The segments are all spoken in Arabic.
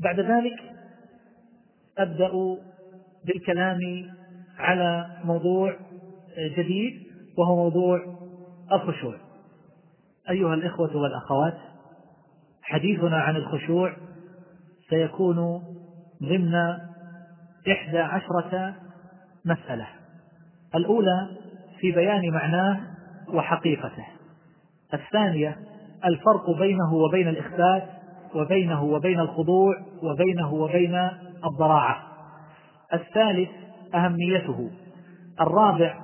بعد ذلك أبدأ بالكلام على موضوع جديد وهو موضوع الخشوع. أيها الإخوة والأخوات حديثنا عن الخشوع سيكون ضمن إحدى عشرة مسألة. الأولى في بيان معناه وحقيقته. الثانية الفرق بينه وبين الإخبات وبينه وبين الخضوع وبينه وبين الضراعة. الثالث أهميته. الرابع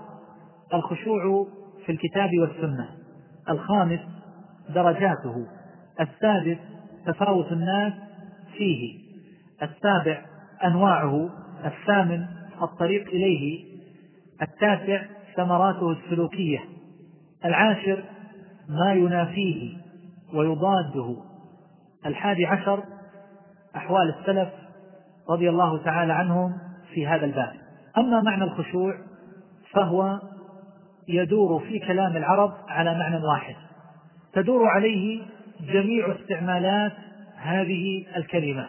الخشوع في الكتاب والسنة. الخامس درجاته. السادس تفاوت الناس فيه. السابع أنواعه. الثامن الطريق إليه. التاسع ثمراته السلوكية. العاشر ما ينافيه ويضاده. الحادي عشر أحوال السلف رضي الله تعالى عنهم في هذا الباب. أما معنى الخشوع فهو يدور في كلام العرب على معنى واحد. تدور عليه جميع استعمالات هذه الكلمة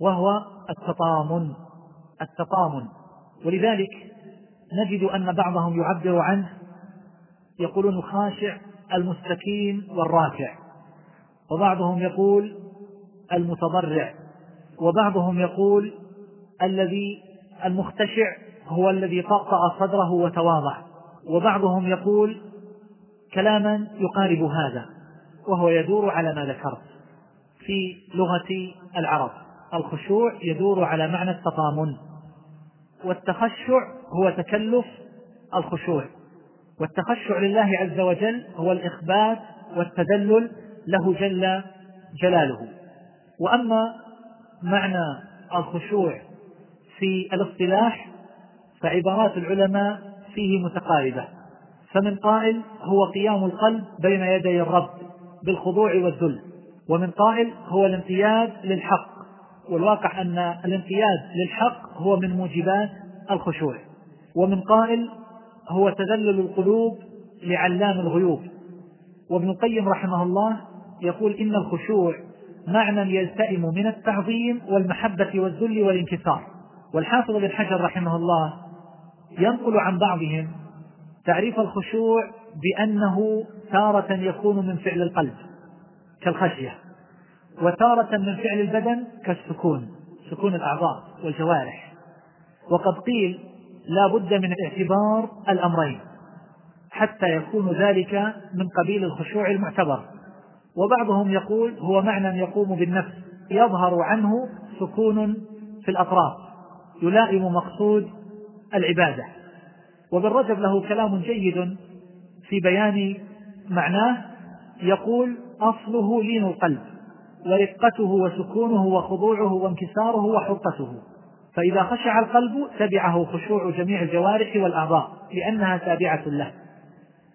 وهو التطامن. التطامن. ولذلك نجد أن بعضهم يعبر عنه يقولون الخاشع المستكين والراكع وبعضهم يقول المتضرع. وبعضهم يقول الذي المختشع هو الذي طأطأ صدره وتواضع. وبعضهم يقول كلاما يقارب هذا وهو يدور على ما ذكرت في لغة العرب. الخشوع يدور على معنى التطامن والتخشع هو تكلف الخشوع. والتخشع لله عز وجل هو الإخبات والتذلل له جل جلاله. وأما معنى الخشوع في الاصطلاح فعبارات العلماء فيه متقاربة. فمن قائل هو قيام القلب بين يدي الرب بالخضوع والذل ومن قائل هو الانقياد للحق. والواقع أن الانقياد للحق هو من موجبات الخشوع. ومن قائل هو تذلل القلوب لعلام الغيوب. وابن القيم رحمه الله يقول إن الخشوع معنى يلتئم من التعظيم والمحبة والذل والانكسار. والحافظ بن حجر رحمه الله ينقل عن بعضهم تعريف الخشوع بأنه تارة يكون من فعل القلب كالخشية وتارة من فعل البدن كالسكون سكون الأعضاء والجوارح. وقد قيل لا بد من اعتبار الأمرين حتى يكون ذلك من قبيل الخشوع المعتبر. وبعضهم يقول هو معنى يقوم بالنفس يظهر عنه سكون في الأطراف يلائم مقصود العبادة. وابن رجب له كلام جيد في بيان معناه يقول أصله لين القلب ورقته وسكونه وخضوعه وانكساره وحرقته فإذا خشع القلب تبعه خشوع جميع الجوارح والأعضاء لأنها تابعة له.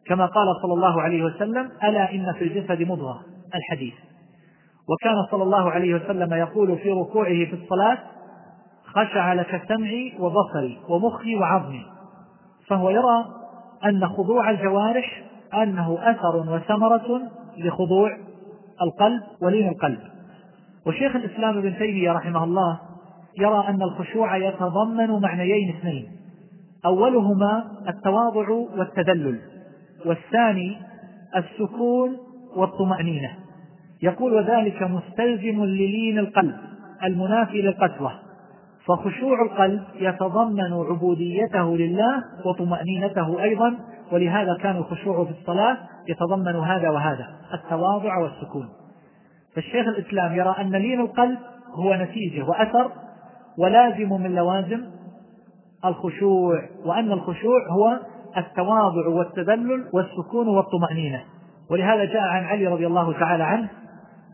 كما قال صلى الله عليه وسلم ألا إن في الجسد مضغة. الحديث. وكان صلى الله عليه وسلم يقول في ركوعه في الصلاة خشع لك سمعي وبصري ومخي وعظمي. فهو يرى أن خضوع الجوارح أنه أثر وثمرة لخضوع القلب ولين القلب. وشيخ الإسلام ابن تيمية رحمه الله يرى أن الخشوع يتضمن معنيين اثنين. أولهما التواضع والتذلل. والثاني السكون والطمأنينة. يقول وذلك مستلزم للين القلب المنافي للقسوة. فخشوع القلب يتضمن عبوديته لله وطمأنينته أيضا ولهذا كان الخشوع في الصلاة يتضمن هذا وهذا التواضع والسكون. فالشيخ الإسلام يرى أن لين القلب هو نتيجة وأثر ولازم من لوازم الخشوع وأن الخشوع هو التواضع والتذلل والسكون والطمأنينة. ولهذا جاء عن علي رضي الله تعالى عنه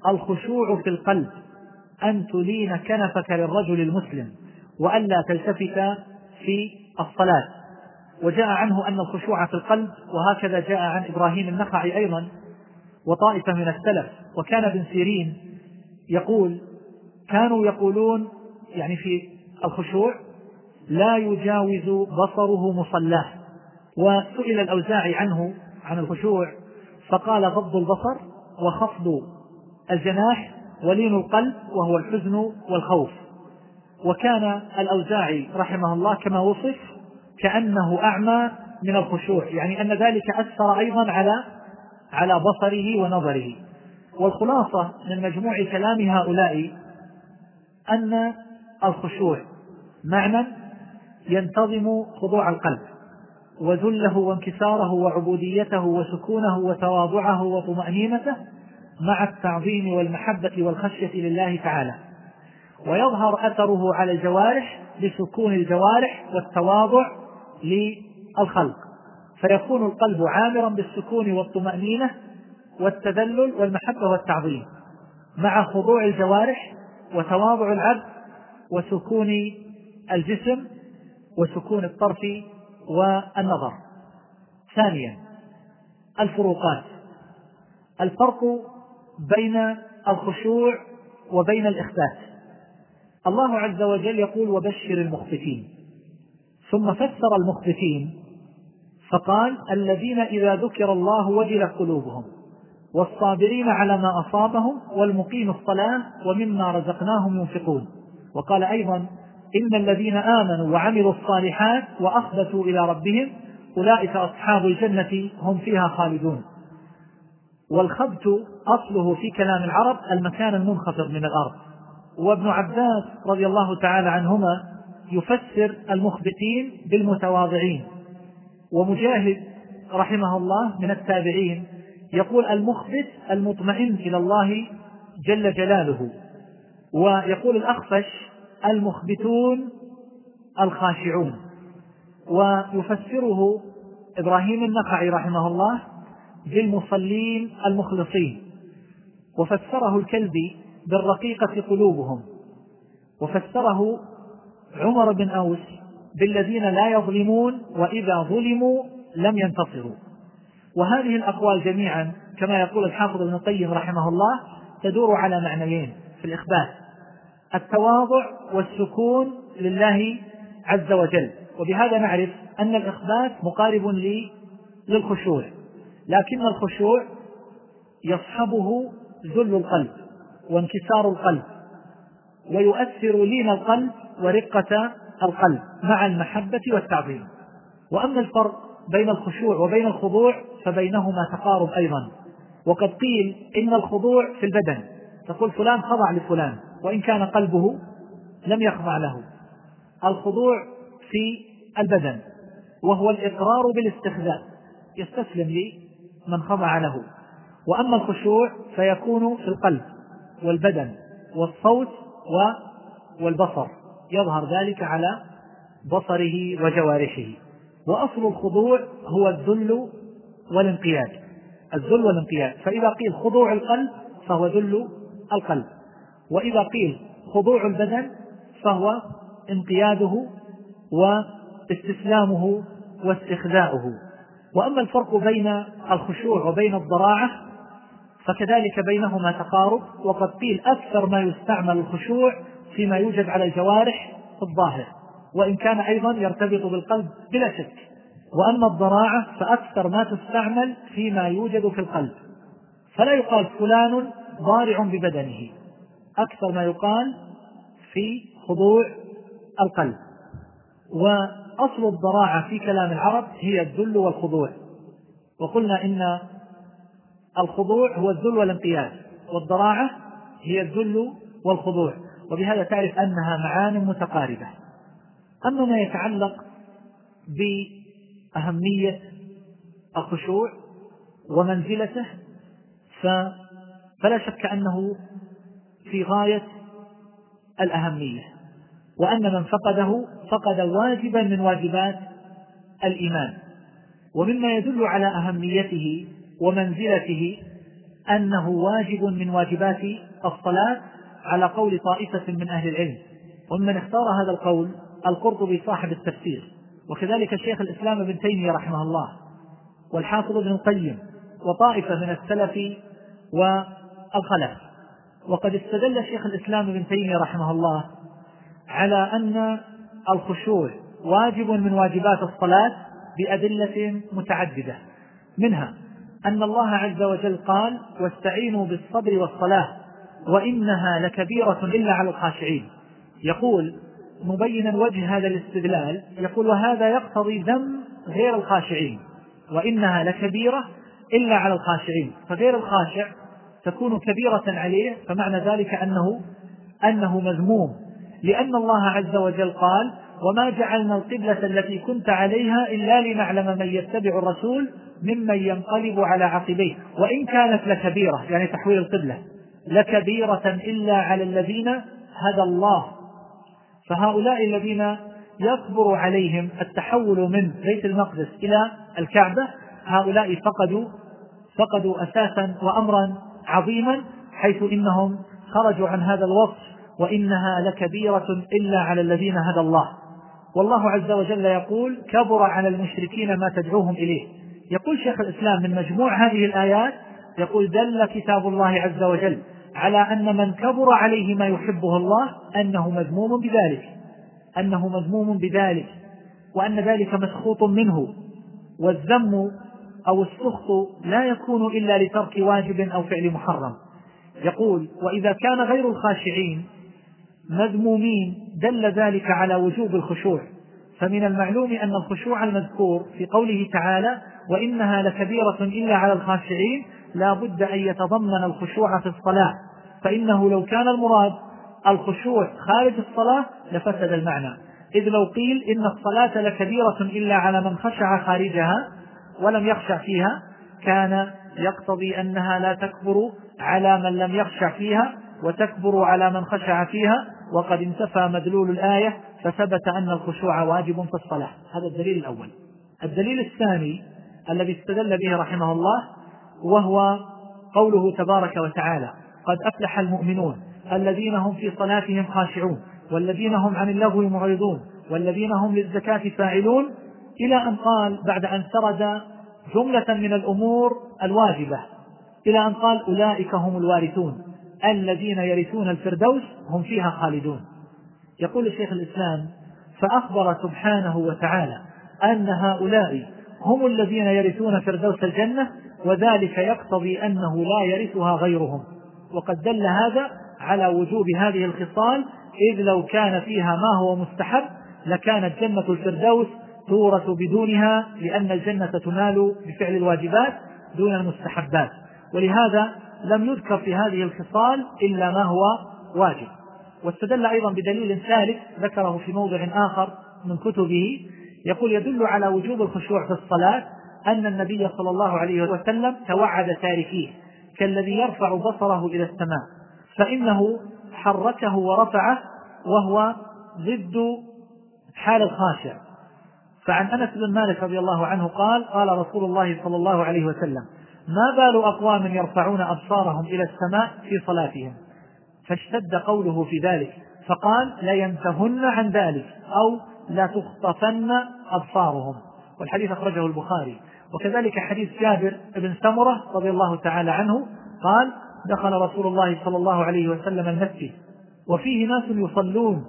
الخشوع في القلب أن تلين كنفك للرجل المسلم وألا تلتفت في الصلاة. وجاء عنه أن الخشوع في القلب وهكذا جاء عن إبراهيم النخعي أيضا وطائفة من السلف. وكان ابن سيرين يقول كانوا يقولون يعني في الخشوع لا يجاوز بصره مصلاه. وسئل الأوزاعي عنه عن الخشوع فقال غض البصر وخفض الجناح ولين القلب وهو الحزن والخوف. وكان الأوزاعي رحمه الله كما وصف كأنه أعمى من الخشوع يعني أن ذلك أثر أيضا على على بصره ونظره. والخلاصة من مجموع كلام هؤلاء أن الخشوع معنى ينتظم خضوع القلب. وذله وانكساره وعبوديته وسكونه وتواضعه وطمأنينته مع التعظيم والمحبة والخشية لله تعالى. ويظهر أثره على الجوارح بسكون الجوارح والتواضع للخلق. فيكون القلب عامرا بالسكون والطمأنينة والتذلل والمحبة والتعظيم مع خضوع الجوارح وتواضع العبد وسكون الجسم وسكون الطرف والنظر. ثانيا الفروقات. الفرق بين الخشوع وبين الإخبات الله عز وجل يقول وبشر المخبتين ثم فسر المخبتين فقال الذين إذا ذكر الله وجلت قلوبهم والصابرين على ما أصابهم والمقيم الصلاة ومما رزقناهم ينفقون وقال أيضا إن الذين آمنوا وعملوا الصالحات وأخبتوا إلى ربهم أولئك أصحاب الجنة هم فيها خالدون. والخبت أصله في كلام العرب المكان المنخفض من الأرض. وابن عباس رضي الله تعالى عنهما يفسر المخبتين بالمتواضعين. ومجاهد رحمه الله من التابعين يقول المخبت المطمئن إلى الله جل جلاله. ويقول الأخفش المخبتون الخاشعون. ويفسره إبراهيم النخعي رحمه الله بالمصلين المخلصين. وفسره الكلبي بالرقيقة قلوبهم. وفسره عمر بن أوس بالذين لا يظلمون وإذا ظلموا لم ينتصروا. وهذه الأقوال جميعا كما يقول الحافظ ابن القيم رحمه الله تدور على معنيين في الإخبات التواضع والسكون لله عز وجل. وبهذا نعرف أن الإخبات مقارب للخشوع لكن الخشوع يصحبه ذل القلب وانكسار القلب ويؤثر لين القلب ورقة القلب مع المحبة والتعظيم. وأما الفرق بين الخشوع وبين الخضوع فبينهما تقارب أيضا. وقد قيل إن الخضوع في البدن تقول فلان خضع لفلان وإن كان قلبه لم يخضع له. الخضوع في البدن وهو الإقرار بالاستخدام يستسلم لمن خضع له. وأما الخشوع فيكون في القلب والبدن والصوت والبصر يظهر ذلك على بصره وجوارحه. وأصل الخضوع هو الذل والانقياد. الذل والانقياد فإذا قيل خضوع القلب فهو ذل القلب. وإذا قيل خضوع البدن فهو انقياده واستسلامه واستخذاؤه وأما الفرق بين الخشوع وبين الضراعة فكذلك بينهما تقارب وقد قيل أكثر ما يستعمل الخشوع فيما يوجد على الجوارح في الظاهر وإن كان أيضا يرتبط بالقلب بلا شك. وأما الضراعة فأكثر ما تستعمل فيما يوجد في القلب. فلا يقال فلان ضارع ببدنه. أكثر ما يقال في خضوع القلب. وأصل الضراعة في كلام العرب هي الذل والخضوع. وقلنا إن الخضوع هو الذل والانقياد والضراعة هي الذل والخضوع. وبهذا تعرف أنها معان متقاربة. أما ما يتعلق بأهمية الخشوع ومنزلته فلا شك أنه في غاية الأهمية وأن من فقده فقد واجبا من واجبات الإيمان. ومما يدل على أهميته ومنزلته أنه واجب من واجبات الصلاة على قول طائفة من أهل العلم. ومن اختار هذا القول القرطبي صاحب التفسير وكذلك شيخ الإسلام ابن تيمية رحمه الله والحافظ ابن القيم وطائفة من السلف والخلف. وقد استدل شيخ الإسلام ابن تيمية رحمه الله على أن الخشوع واجب من واجبات الصلاة بأدلة متعددة. منها أن الله عز وجل قال واستعينوا بالصبر والصلاة وإنها لكبيرة إلا على الخاشعين يقول مبينا وجه هذا الاستدلال يقول وهذا يقتضي ذم غير الخاشعين وإنها لكبيرة إلا على الخاشعين فغير الخاشع تكون كبيرة عليه فمعنى ذلك أنه أنه مذموم. لأن الله عز وجل قال وما جعلنا القبلة التي كنت عليها إلا لنعلم من يتبع الرسول ممن ينقلب على عقبيه. وإن كانت لكبيرة يعني تحويل القبلة. لكبيرة إلا على الذين هدى الله. فهؤلاء الذين يكبر عليهم التحول من بيت المقدس إلى الكعبة هؤلاء فقدوا فقدوا أساسا وأمرا عظيما حيث إنهم خرجوا عن هذا الوصف وإنها لكبيرة إلا على الذين هدى الله. والله عز وجل يقول كبر على المشركين ما تدعوهم إليه. يقول شيخ الإسلام من مجموع هذه الآيات يقول دل كتاب الله عز وجل على أن من كبر عليه ما يحبه الله أنه مذموم بذلك أنه مذموم بذلك وأن ذلك مسخوط منه والذم أو السخط لا يكون إلا لترك واجب أو فعل محرم. يقول وإذا كان غير الخاشعين مذمومين دل ذلك على وجوب الخشوع. فمن المعلوم أن الخشوع المذكور في قوله تعالى وإنها لكبيرة إلا على الخاشعين لا بد أن يتضمن الخشوع في الصلاة. فإنه لو كان المراد الخشوع خارج الصلاة لفسد المعنى. إذ لو قيل إن الصلاة لكبيرة إلا على من خشع خارجها ولم يخشع فيها كان يقتضي أنها لا تكبر على من لم يخشع فيها وتكبر على من خشع فيها وقد انتفى مدلول الآية فثبت أن الخشوع واجب في الصلاة. هذا الدليل الأول. الدليل الثاني الذي استدل به رحمه الله وهو قوله تبارك وتعالى قد أفلح المؤمنون الذين هم في صلاتهم خاشعون والذين هم عن اللغو معرضون والذين هم للزكاة فاعلون إلى أن قال بعد أن سرد جملة من الأمور الواجبة إلى أن قال أولئك هم الوارثون الذين يرثون الفردوس هم فيها خالدون. يقول الشيخ الإسلام فأخبر سبحانه وتعالى أن هؤلاء هم الذين يرثون فردوس الجنة وذلك يقتضي أنه لا يرثها غيرهم. وقد دل هذا على وجوب هذه الخصال إذ لو كان فيها ما هو مستحب لكانت جنة الفردوس تورث بدونها لأن الجنة تنال بفعل الواجبات دون المستحبات. ولهذا لم يذكر في هذه الخصال إلا ما هو واجب. واستدل أيضا بدليل ثالث ذكره في موضع آخر من كتبه يقول يدل على وجوب الخشوع في الصلاة أن النبي صلى الله عليه وسلم توعد تاركيه كالذي يرفع بصره إلى السماء فإنه حركه ورفعه وهو ضد حال الخاشع. فعن أنس بن مالك رضي الله عنه قال قال رسول الله صلى الله عليه وسلم ما بال أقوام يرفعون أبصارهم إلى السماء في صلاتهم؟ فاشتد قوله في ذلك فقال لينتهن عن ذلك أو لا تخطفن أبصارهم. والحديث أخرجه البخاري. وكذلك حديث جابر بن سمرة رضي الله تعالى عنه قال دخل رسول الله صلى الله عليه وسلم المسجد وفيه ناس يصلون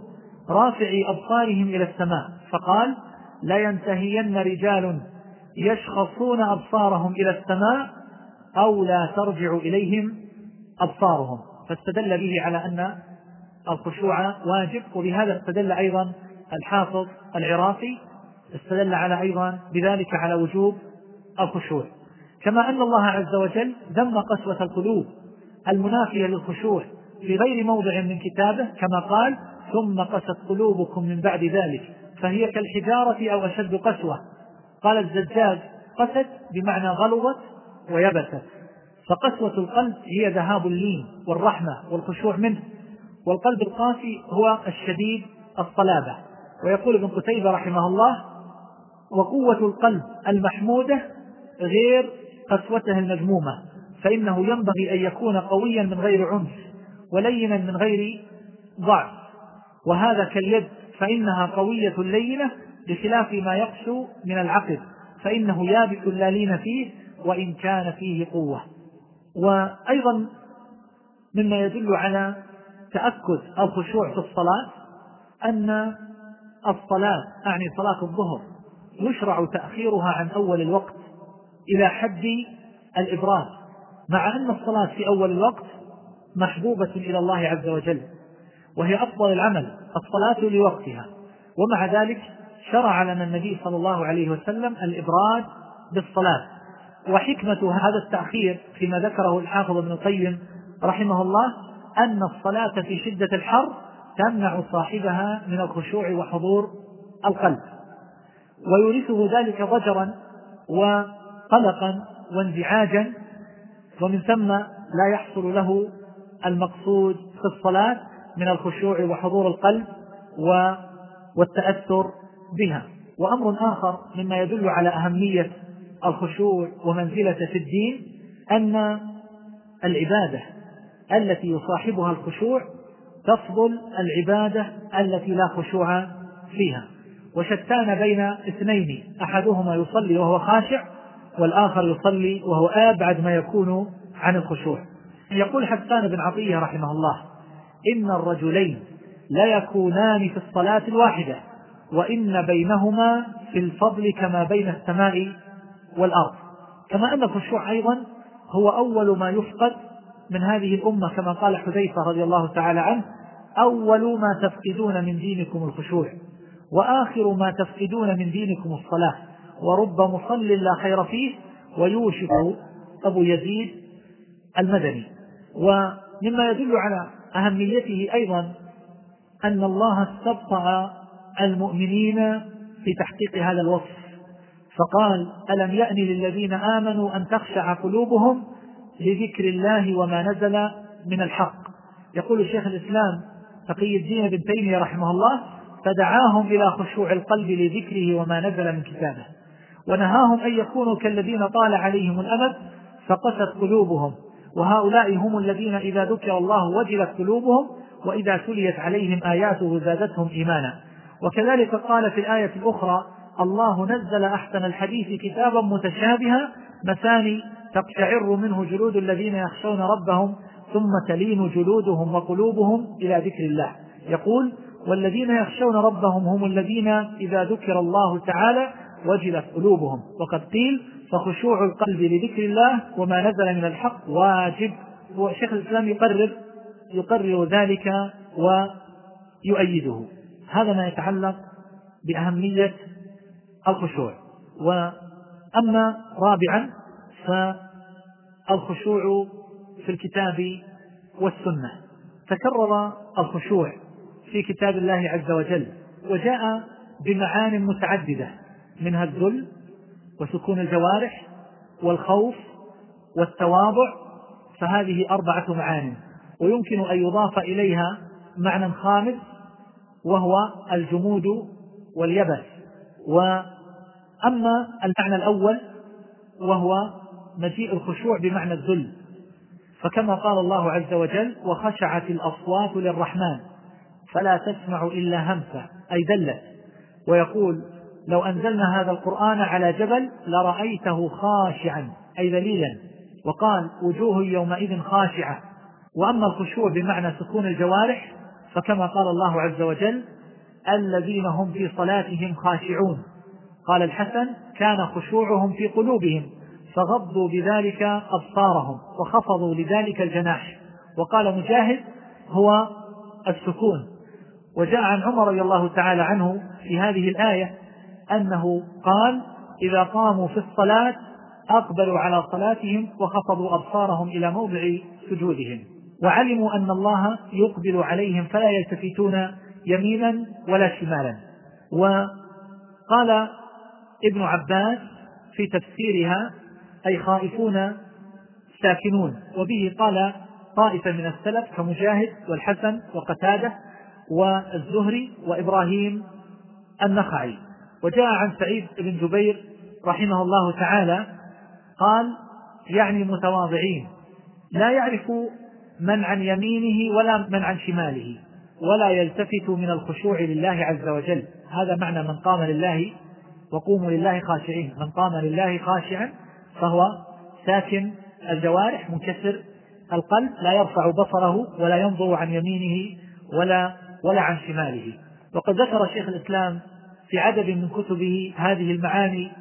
رافعي أبصارهم إلى السماء. فقال لا ينتهين رجال يشخصون أبصارهم إلى السماء أو لا ترجع إليهم أبصارهم. فاستدل به على أن الخشوع واجب وبهذا استدل أيضا الحافظ العراقي استدل على أيضا بذلك على وجوب الخشوع. كما أن الله عز وجل ذم قسوة القلوب المنافية للخشوع في غير موضع من كتابه كما قال ثم قست قلوبكم من بعد ذلك فهي كالحجارة أو أشد قسوة. قال الزجاج قست بمعنى غلظت ويبست. فقسوة القلب هي ذهاب اللين والرحمة والخشوع منه. والقلب القاسي هو الشديد الصلابة. ويقول ابن قتيبة رحمه الله وقوة القلب المحمودة غير قسوته المذمومة فإنه ينبغي أن يكون قويا من غير عنف ولينا من غير ضعف. وهذا كاليد فإنها قوية لينة بخلاف ما يقسو من العقل فإنه يابس لا لين فيه وإن كان فيه قوة. وأيضا مما يدل على تأكد الخشوع في الصلاة أن الصلاة أعني صلاة الظهر يشرع تأخيرها عن أول الوقت إلى حد الإبراز مع أن الصلاة في أول الوقت محبوبة إلى الله عز وجل. وهي أفضل العمل الصلاة لوقتها. ومع ذلك شرع لنا النبي صلى الله عليه وسلم الإبراد بالصلاة. وحكمة هذا التأخير فيما ذكره الحافظ ابن القيم رحمه الله أن الصلاة في شدة الحر تمنع صاحبها من الخشوع وحضور القلب. ويورثه ذلك ضجرا وقلقا وانزعاجا ومن ثم لا يحصل له المقصود في الصلاة من الخشوع وحضور القلب والتأثر بها. وأمر آخر مما يدل على أهمية الخشوع ومنزلة في الدين أن العبادة التي يصاحبها الخشوع تفضل العبادة التي لا خشوع فيها. وشتان بين اثنين أحدهما يصلي وهو خاشع والآخر يصلي وهو أبعد ما يكون عن الخشوع. يقول حسان بن عطية رحمه الله إن الرجلين لا يكونان في الصلاة الواحدة وإن بينهما في الفضل كما بين السماء والأرض. كما أن الخشوع أيضا هو أول ما يفقد من هذه الأمة كما قال حذيفة رضي الله تعالى عنه أول ما تفقدون من دينكم الخشوع وآخر ما تفقدون من دينكم الصلاة. ورب مصل لا خير فيه ويوشك أبو يزيد المدني. ومما يدل على أهميته أيضا أن الله استبطأ المؤمنين في تحقيق هذا الوصف. فقال ألم يأن للذين آمنوا أن تخشع قلوبهم لذكر الله وما نزل من الحق؟ يقول شيخ الإسلام تقي الدين بن تيمية رحمه الله فدعاهم إلى خشوع القلب لذكره وما نزل من كتابه. ونهاهم أن يكونوا كالذين طال عليهم الأمد فقست قلوبهم. وهؤلاء هم الذين إذا ذكر الله وجلت قلوبهم وإذا تليت عليهم آياته زادتهم إيمانا. وكذلك قال في الآية الأخرى الله نزل أحسن الحديث كتابا متشابها مثاني تقشعر منه جلود الذين يخشون ربهم ثم تلين جلودهم وقلوبهم إلى ذكر الله. يقول والذين يخشون ربهم هم الذين إذا ذكر الله تعالى وجلت قلوبهم. وقد قيل فخشوع القلب لذكر الله وما نزل من الحق واجب. وشيخ الإسلام يقرر يقرر ذلك ويؤيده. هذا ما يتعلق بأهمية الخشوع. وأما رابعا فالخشوع في الكتاب والسنة. تكرر الخشوع في كتاب الله عز وجل وجاء بمعان متعددة منها الذل وسكون الجوارح والخوف والتواضع فهذه أربعة معان ويمكن أن يضاف إليها معنى خامس وهو الجمود واليبس. وأما المعنى الأول وهو مجيء الخشوع بمعنى الذل. فكما قال الله عز وجل وخشعت الأصوات للرحمن فلا تسمع إلا همسة أي دلت. ويقول لو أنزلنا هذا القرآن على جبل لرأيته خاشعا أي ذليلا. وقال وجوه يومئذ خاشعة. وأما الخشوع بمعنى سكون الجوارح فكما قال الله عز وجل الذين هم في صلاتهم خاشعون. قال الحسن كان خشوعهم في قلوبهم فغضوا بذلك أبصارهم وخفضوا لذلك الجناح. وقال مجاهد هو السكون. وجاء عن عمر رضي الله تعالى عنه في هذه الآية أنه قال إذا قاموا في الصلاة أقبلوا على صلاتهم وخفضوا أبصارهم إلى موضع سجودهم. وعلموا أن الله يقبل عليهم فلا يلتفتون يمينا ولا شمالا. وقال ابن عباس في تفسيرها أي خائفون ساكنون. وبه قال طائفة من السلف كمجاهد والحسن وقتادة والزهري وإبراهيم النخعي. وجاء عن سعيد بن جبير رحمه الله تعالى قال يعني متواضعين لا يعرف من عن يمينه ولا من عن شماله ولا يلتفت من الخشوع لله عز وجل. هذا معنى من قام لله وقوموا لله خاشعين. من قام لله خاشعا فهو ساكن الجوارح منكسر القلب لا يرفع بصره ولا ينظر عن يمينه ولا ولا عن شماله. وقد ذكر شيخ الإسلام في عدد من كتبه هذه المعاني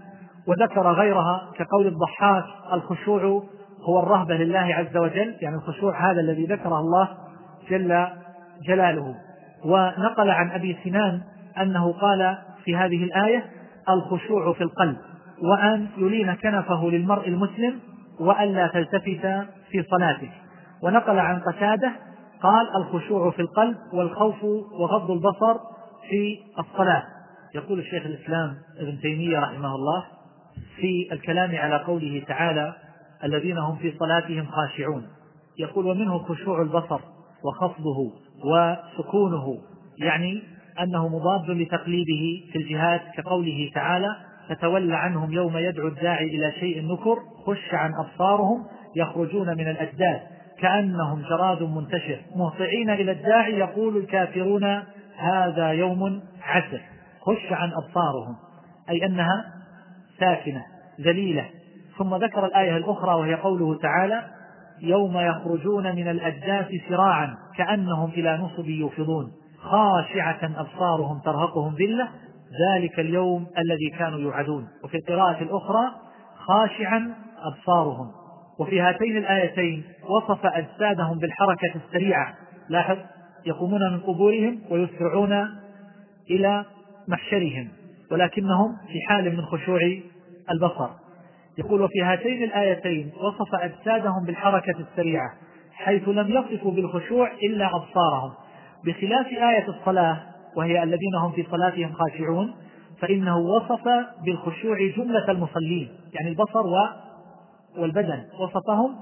وذكر غيرها كقول الضحاك الخشوع هو الرهبة لله عز وجل يعني الخشوع هذا الذي ذكره الله جل جلاله. ونقل عن أبي سنان أنه قال في هذه الآية الخشوع في القلب وأن يلين كنفه للمرء المسلم وألا تلتفت في صلاته. ونقل عن قتادة قال الخشوع في القلب والخوف وغض البصر في الصلاة. يقول الشيخ الإسلام ابن تيمية رحمه الله في الكلام على قوله تعالى الذين هم في صلاتهم خاشعون. يقول ومنه خشوع البصر وخفضه وسكونه يعني أنه مضاد لتقليده في الجهاد كقوله تعالى فتول عنهم يوم يدعو الداعي إلى شيء نكر خش عن أبصارهم يخرجون من الأجداد كأنهم جراد منتشر. مهطعين إلى الداعي يقول الكافرون هذا يوم عسر. خش عن أبصارهم أي أنها ساكنة ذليلة. ثم ذكر الآية الأخرى وهي قوله تعالى يوم يخرجون من الأجداث سراعا كأنهم إلى نصب يوفضون. خاشعة أبصارهم ترهقهم ذلة ذلك اليوم الذي كانوا يوعدون. وفي القراءة الأخرى خاشعا أبصارهم. وفي هاتين الآيتين وصف أجسادهم بالحركة السريعة. لاحظ يقومون من قبورهم ويسرعون إلى محشرهم ولكنهم في حال من خشوع البصر. يقول وفي هاتين الآيتين وصف أجسادهم بالحركة السريعة حيث لم يصفوا بالخشوع إلا أبصارهم. بخلاف آية الصلاة وهي الذين هم في صلاتهم خاشعون فإنه وصف بالخشوع جملة المصلين يعني البصر والبدن. وصفهم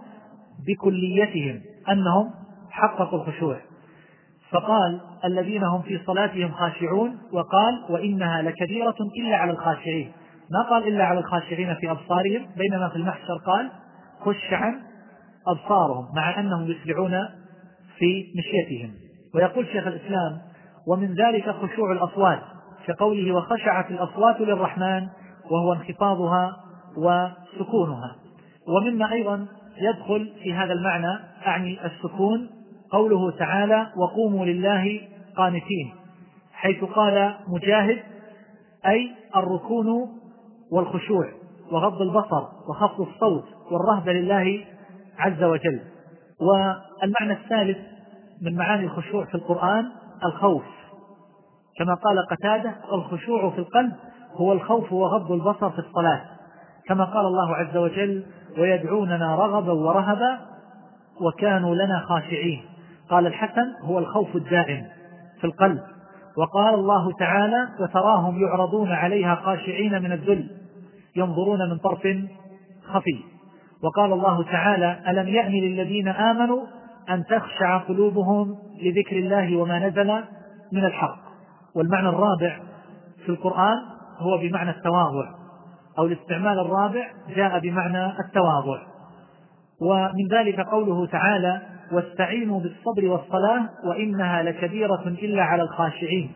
بكليتهم أنهم حققوا الخشوع. فقال الذين هم في صلاتهم خاشعون وقال وإنها لكبيرة إلا على الخاشعين. ما قال إلا على الخاشعين في أبصارهم؟ بينما في المحشر قال خش عن أبصارهم مع أنهم يسرعون في مشيتهم. ويقول شيخ الإسلام ومن ذلك خشوع الأصوات كقوله وخشعت الأصوات للرحمن وهو انخفاضها وسكونها. ومما أيضا يدخل في هذا المعنى أعني السكون قوله تعالى وقوموا لله قانتين حيث قال مجاهد أي الركون والخشوع وغض البصر وخفض الصوت والرهبة لله عز وجل. والمعنى الثالث من معاني الخشوع في القرآن الخوف. كما قال قتادة الخشوع في القلب هو الخوف وغض البصر في الصلاة. كما قال الله عز وجل ويدعوننا رغبا ورهبا وكانوا لنا خاشعين. قال الحسن هو الخوف الدائم في القلب. وقال الله تعالى وتراهم يعرضون عليها خاشعين من الذل ينظرون من طرف خفي وقال الله تعالى ألم يأن للذين آمنوا أن تخشع قلوبهم لذكر الله وما نزل من الحق والمعنى الرابع في القرآن هو بمعنى التواضع أو الاستعمال الرابع جاء بمعنى التواضع. ومن ذلك قوله تعالى واستعينوا بالصبر والصلاة وإنها لكبيرة إلا على الخاشعين.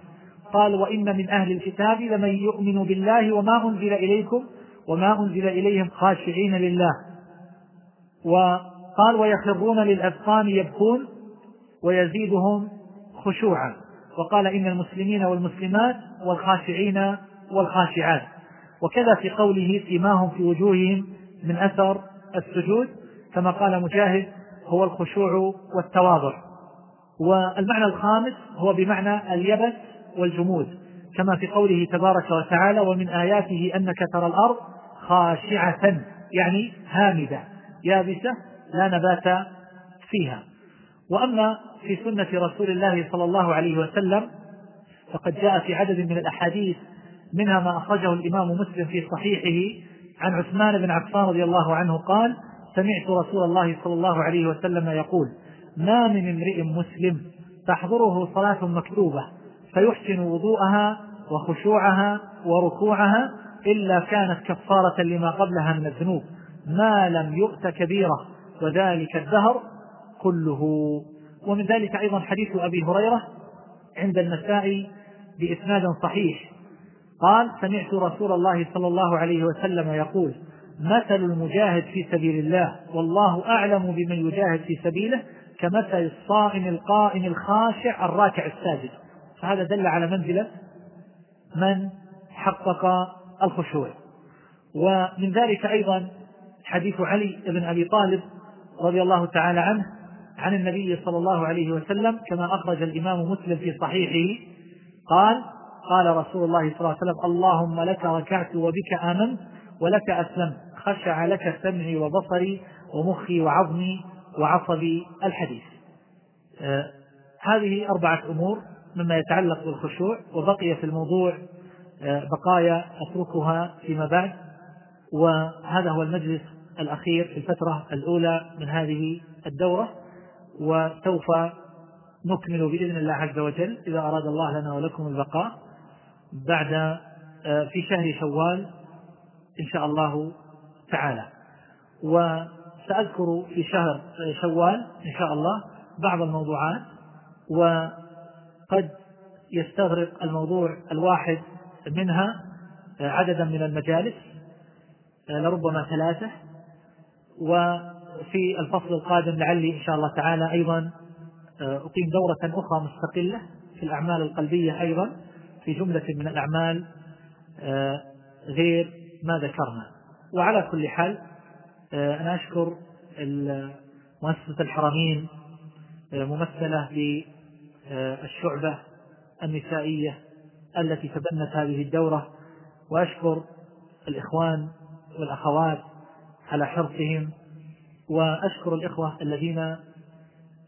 قال وإن من أهل الكتاب لمن يؤمن بالله وما أنزل إليكم وما أنزل إليهم خاشعين لله. وقال ويخرون للأذقان يبكون ويزيدهم خشوعا. وقال إن المسلمين والمسلمات والخاشعين والخاشعات. وكذا في قوله سيماهم في وجوههم من أثر السجود كما قال مجاهد هو الخشوع والتواضع. والمعنى الخامس هو بمعنى اليبس والجمود كما في قوله تبارك وتعالى ومن آياته أنك ترى الأرض خاشعة يعني هامدة يابسة لا نبات فيها. وأما في سنة رسول الله صلى الله عليه وسلم فقد جاء في عدد من الأحاديث منها ما أخرجه الإمام مسلم في صحيحه عن عثمان بن عفان رضي الله عنه قال سمعت رسول الله صلى الله عليه وسلم يقول ما من امرئ مسلم تحضره صلاة مكتوبة فيحسن وضوءها وخشوعها وركوعها إلا كانت كفارة لما قبلها من الذنوب. ما لم يؤت كبيرة وذلك الدهر كله. ومن ذلك أيضا حديث أبي هريرة عند النساء بإسناد صحيح. قال سمعت رسول الله صلى الله عليه وسلم يقول مثل المجاهد في سبيل الله والله أعلم بمن يجاهد في سبيله كمثل الصائم القائم الخاشع الراكع الساجد. فهذا دل على منزلة من حقق الخشوع. ومن ذلك أيضا حديث علي بن أبي طالب رضي الله تعالى عنه عن النبي صلى الله عليه وسلم كما أخرج الإمام مسلم في صحيحه قال قال رسول الله صلى الله عليه وسلم اللهم لك ركعت وبك آمنت ولك أسلمت. خشع لك سمعي وبصري ومخي وعظمي وعصبي الحديث. آه هذه أربعة أمور مما يتعلق بالخشوع وبقي في الموضوع آه بقايا أتركها فيما بعد. وهذا هو المجلس الأخير في الفترة الأولى من هذه الدورة وسوف نكمل بإذن الله عز وجل إذا أراد الله لنا ولكم البقاء بعد آه، في شهر شوال إن شاء الله تعالى. وسأذكر في شهر شوال إن شاء الله بعض الموضوعات وقد يستغرق الموضوع الواحد منها عددا من المجالس لربما ثلاثة وفي الفصل القادم لعلي إن شاء الله تعالى أيضا أقيم دورة أخرى مستقلة في الأعمال القلبية أيضا في جملة من الأعمال غير ما ذكرنا. وعلى كل حال آه، أنا أشكر مؤسسة الحرمين آه، ممثلة بالشعبة النسائية التي تبنت هذه الدورة وأشكر الإخوان والأخوات على حرصهم وأشكر الإخوة الذين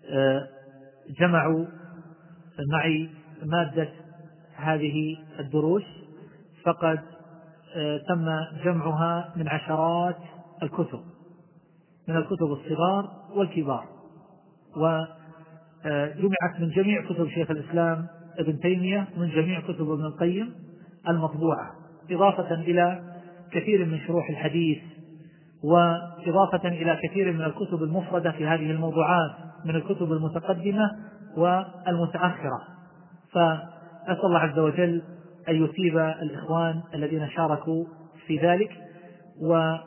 آه، جمعوا معي مادة هذه الدروس. فقد تم جمعها من عشرات الكتب من الكتب الصغار والكبار. وجمعت من جميع كتب شيخ الإسلام ابن تيمية ومن جميع كتب ابن القيم المطبوعة إضافة إلى كثير من شروح الحديث وإضافة إلى كثير من الكتب المفردة في هذه الموضوعات من الكتب المتقدمة والمتأخرة. فأسأل الله عز وجل أن يثيب الإخوان الذين شاركوا في ذلك وأن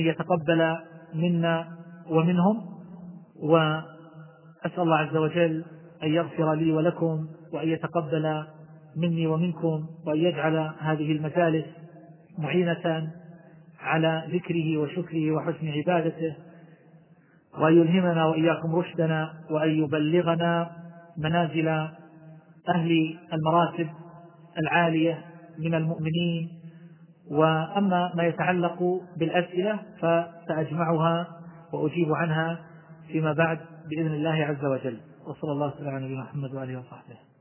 يتقبل منا ومنهم. وأسأل الله عز وجل أن يغفر لي ولكم وأن يتقبل مني ومنكم وأن يجعل هذه المجالس معينة على ذكره وشكره وحسن عبادته وأن يلهمنا وإياكم رشدنا وأن يبلغنا منازل أهل المراتب. العالية من المؤمنين. وأما ما يتعلق بالأسئلة فسأجمعها وأجيب عنها فيما بعد بإذن الله عز وجل. وصلى الله على نبينا محمد وآله وصحبه.